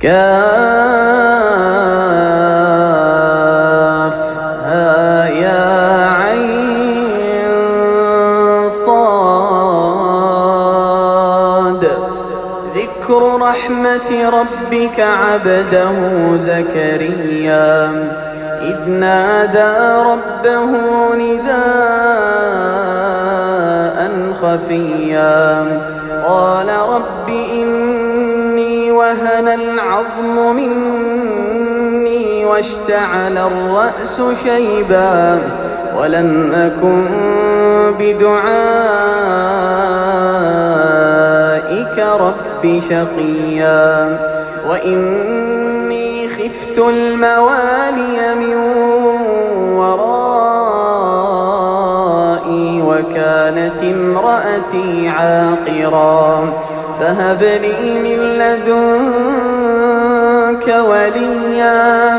كافها يا عين صاد. ذكر رحمة ربك عبده زكريا. إذ نادى ربه نداء خفيا. واشتعل الرأس شيبا ولم أكن بدعائك رب شقيا وإني خفت الموالي من ورائي وكانت امرأتي عاقرا فهب لي من لدنك وليا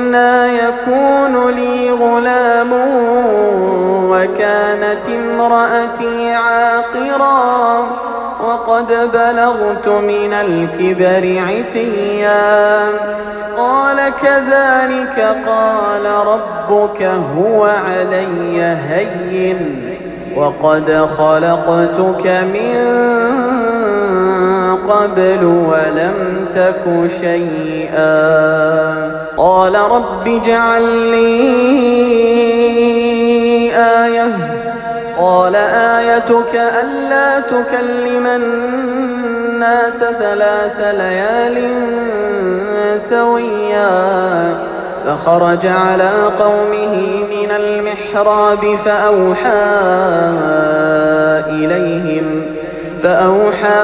أنا يكون لي غلام وكانت امرأتي عاقرا وقد بلغت من الكبر عتيا قال كذلك قال ربك هو علي هين وقد خلقتك من قبل ولم تك شيئا. قال رب اجعل لي آية. قال آيتك ألا تكلم الناس ثلاث ليال سويا. فخرج على قومه من المحراب فأوحى إليهم فأوحى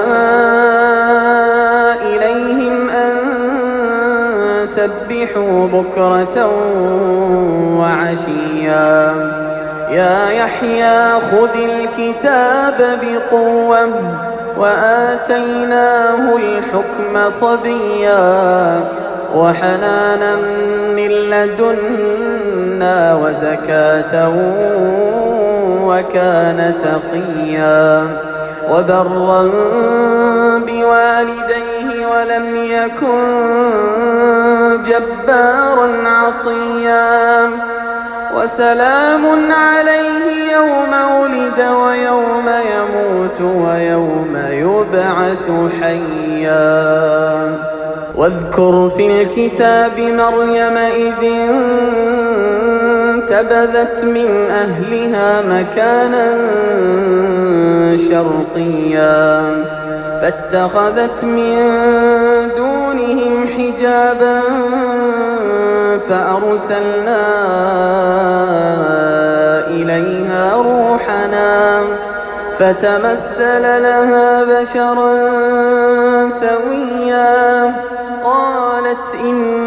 إليهم أن سبحوا بكرة وعشيا. يا يحيى خذ الكتاب بقوة وآتيناه الحكم صبيا. وحنانا من لدنا وزكاة وكان تقيا. وبرا بوالديه ولم يكن جبارا عصيا. وسلام عليه يوم ولد ويوم يموت ويوم يبعث حيا. واذكر في الكتاب مريم إذ انتبذت من أهلها مكانا شرقيا فاتخذت من دونهم حجابا فأرسلنا إليها روحنا فتمثل لها بشرا سويا. قالت إني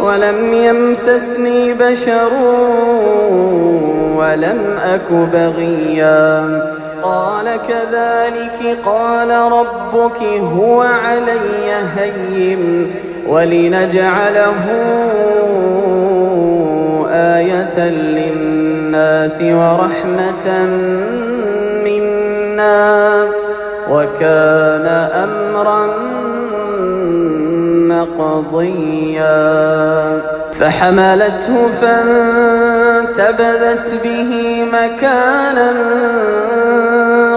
ولم يمسسني بشر ولم أك بغيا. قال كذلك قال ربك هو علي هين ولنجعله آية للناس ورحمة منا. وكان أمرا مقضيا فحملته فانتبذت به مكانا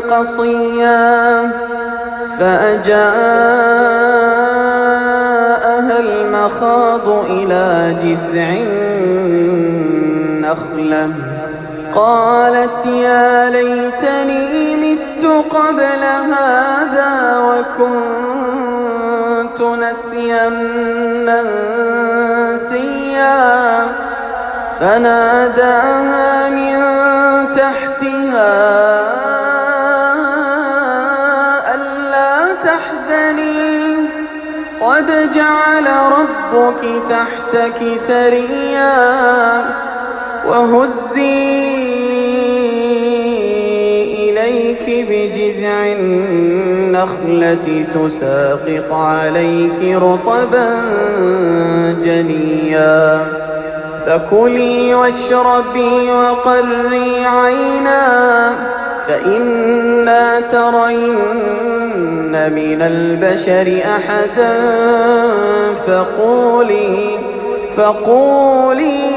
قصيا. فأجاءها المخاض إلى جذع النخلة. قالت يا ليتني مت قبل هذا وكنت نسيا منسيا فناداها من تحتها ألا تحزني. قد جعل ربك تحتك سريا وهزي إليك بجذع النخلة تساقط عليك رطبا جنيا. فكلي واشربي وقري عينا فإما ترين من البشر أحدا. فقولي فقولي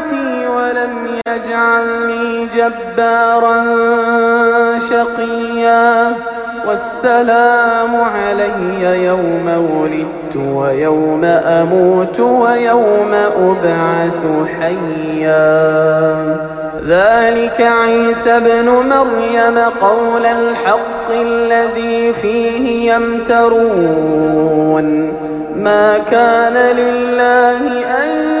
يجعلني جبارا شقيا والسلام علي يوم ولدت ويوم أموت ويوم أبعث حيا. ذلك عيسى ابن مريم قول الحق الذي فيه يمترون. ما كان لله أن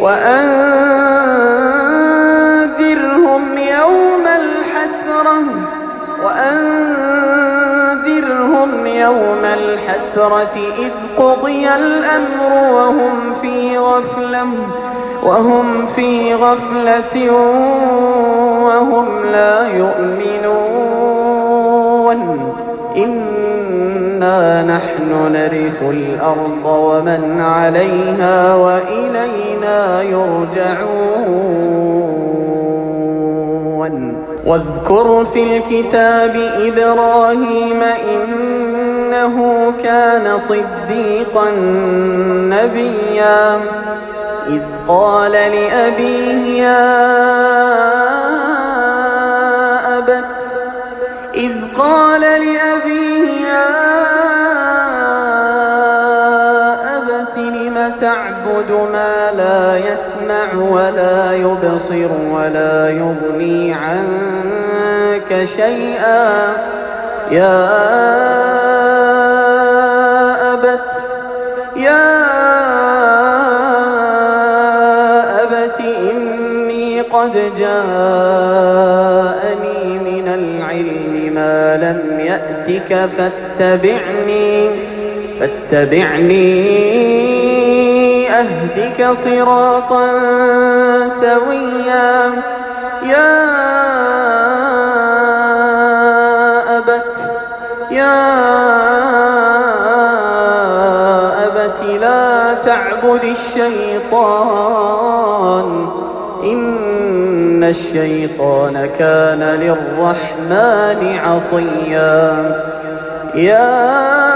وأنذرهم يوم الحسرة وأنذرهم يوم الحسرة إذ قضي الأمر وهم في غفلة وهم في غفلة وهم لا يؤمنون. إنا نحن نرث الأرض ومن عليها يرجعون. واذكر في الكتاب إبراهيم إنه كان صديقا نبيا. إذ قال لأبيه يا أبت إذ قال لأبيه تعبد ما لا يسمع ولا يبصر ولا يغني عنك شيئا. يا أبت يا أبت إني قد جاءني من العلم ما لم يأتك فاتبعني فاتبعني أهدك صراطا سويا. يا أبت يا أبت لا تعبد الشيطان. إن الشيطان كان للرحمن عصيا. يا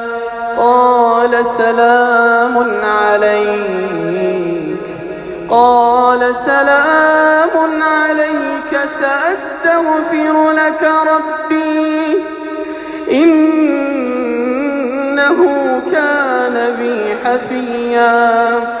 قال سلام عليك. قال سلام عليك سأستغفر لك ربي. إنه كان بي حفيا.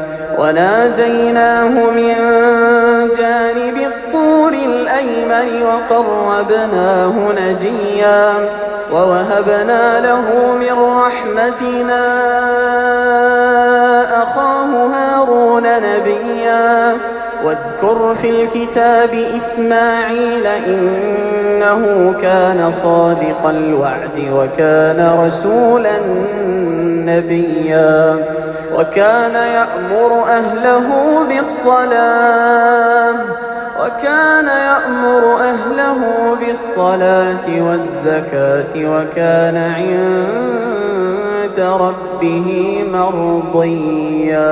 وناديناه من جانب الطور الأيمن وقربناه نجيا ووهبنا له من رحمتنا أخاه هارون نبيا واذكر في الكتاب إسماعيل إنه كان صادق الوعد وكان رسولا نبيا وكان يأمر أهله بالصلاة وكان يأمر أهله بالصلاة والزكاة وكان عند ربه مرضيا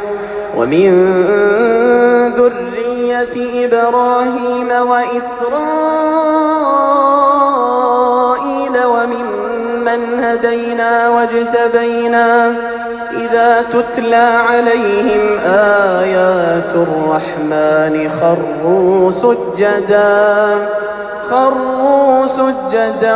ومن ذرية إبراهيم وإسرائيل وممن هدينا واجتبينا إذا تتلى عليهم آيات الرحمن خروا سجدا خروا سجدا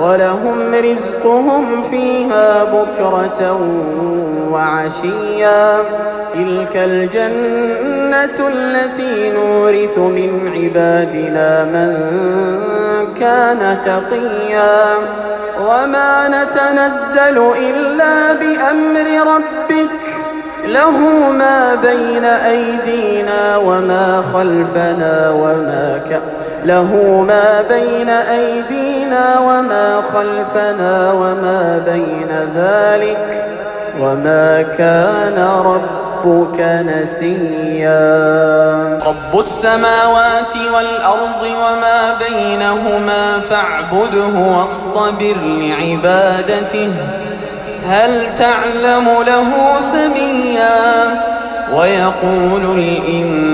ولهم رزقهم فيها بكرة وعشيا. تلك الجنة التي نورث من عبادنا من كان تقيا. وما نتنزل إلا بأمر ربك. له ما بين أيدينا وما خلفنا وما ك له ما بين أيدينا وما خلفنا وما بين ذلك وما كان ربك نسيا. رب السماوات والأرض وما بينهما فاعبده واصطبر لعبادته. هل تعلم له سميا؟ ويقول الإنسان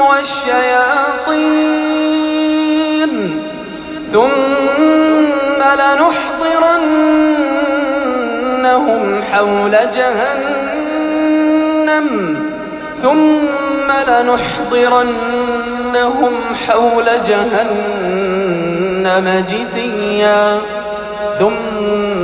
والشياطين. ثم لنحضرنهم حول جهنم. ثم لنحضرنهم حول جهنم جثيا. ثم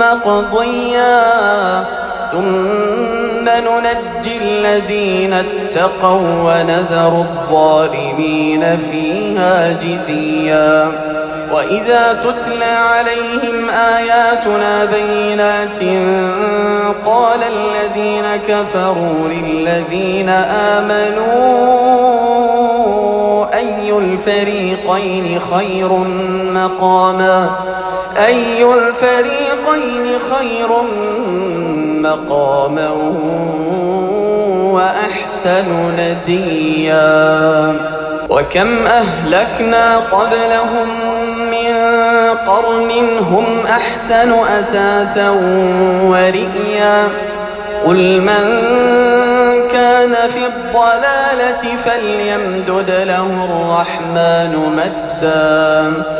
مقضيا. ثم ننجي الذين اتقوا ونذر الظالمين فيها جثيا. وإذا تتلى عليهم آياتنا بينات قال الذين كفروا للذين آمنوا أي الفريقين خير مقاما؟ أي الفريقين خير مقاما وأحسن نديا. وكم أهلكنا قبلهم من قرن هم أحسن أثاثا ورئيا. قل من كان في الضلالة فليمدد له الرحمن مدا.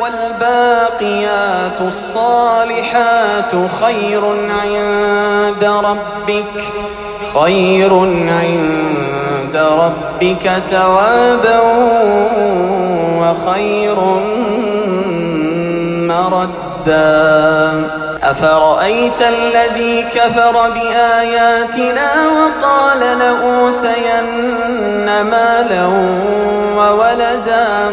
والباقيات الصالحات خير عند ربك خير عند ربك ثوابا وخير مردا. أفرأيت الذي كفر بآياتنا وقال لأوتين مالا وولدا؟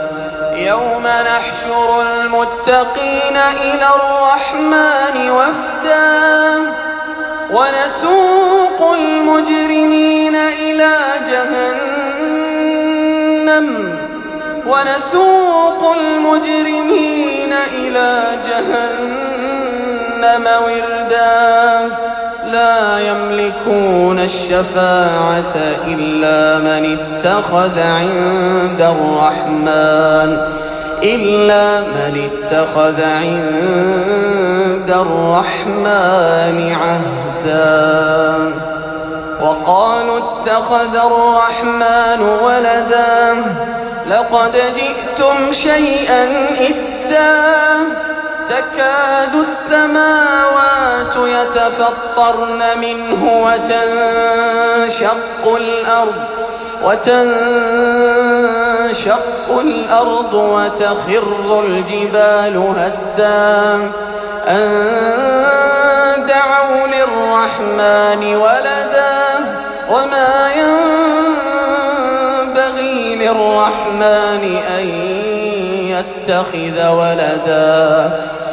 يوم نحشر المتقين إلى الرحمن وفدا ونسوق المجرمين إلى جهنم. ونسوق المجرمين إلى جهنم. وردا لا يملكون الشفاعة إلا من اتخذ عند الرحمن إلا من اتخذ عند الرحمن عهدا. وقالوا اتخذ الرحمن ولدا لقد جئتم شيئا إدا. تكاد السماوات يتفطرن منه وتنشق الأرض وتنشق الأرض وتخر الجبال هدا. أن دعوا للرحمن ولدا وما ينبغي للرحمن أن يتخذ ولدا.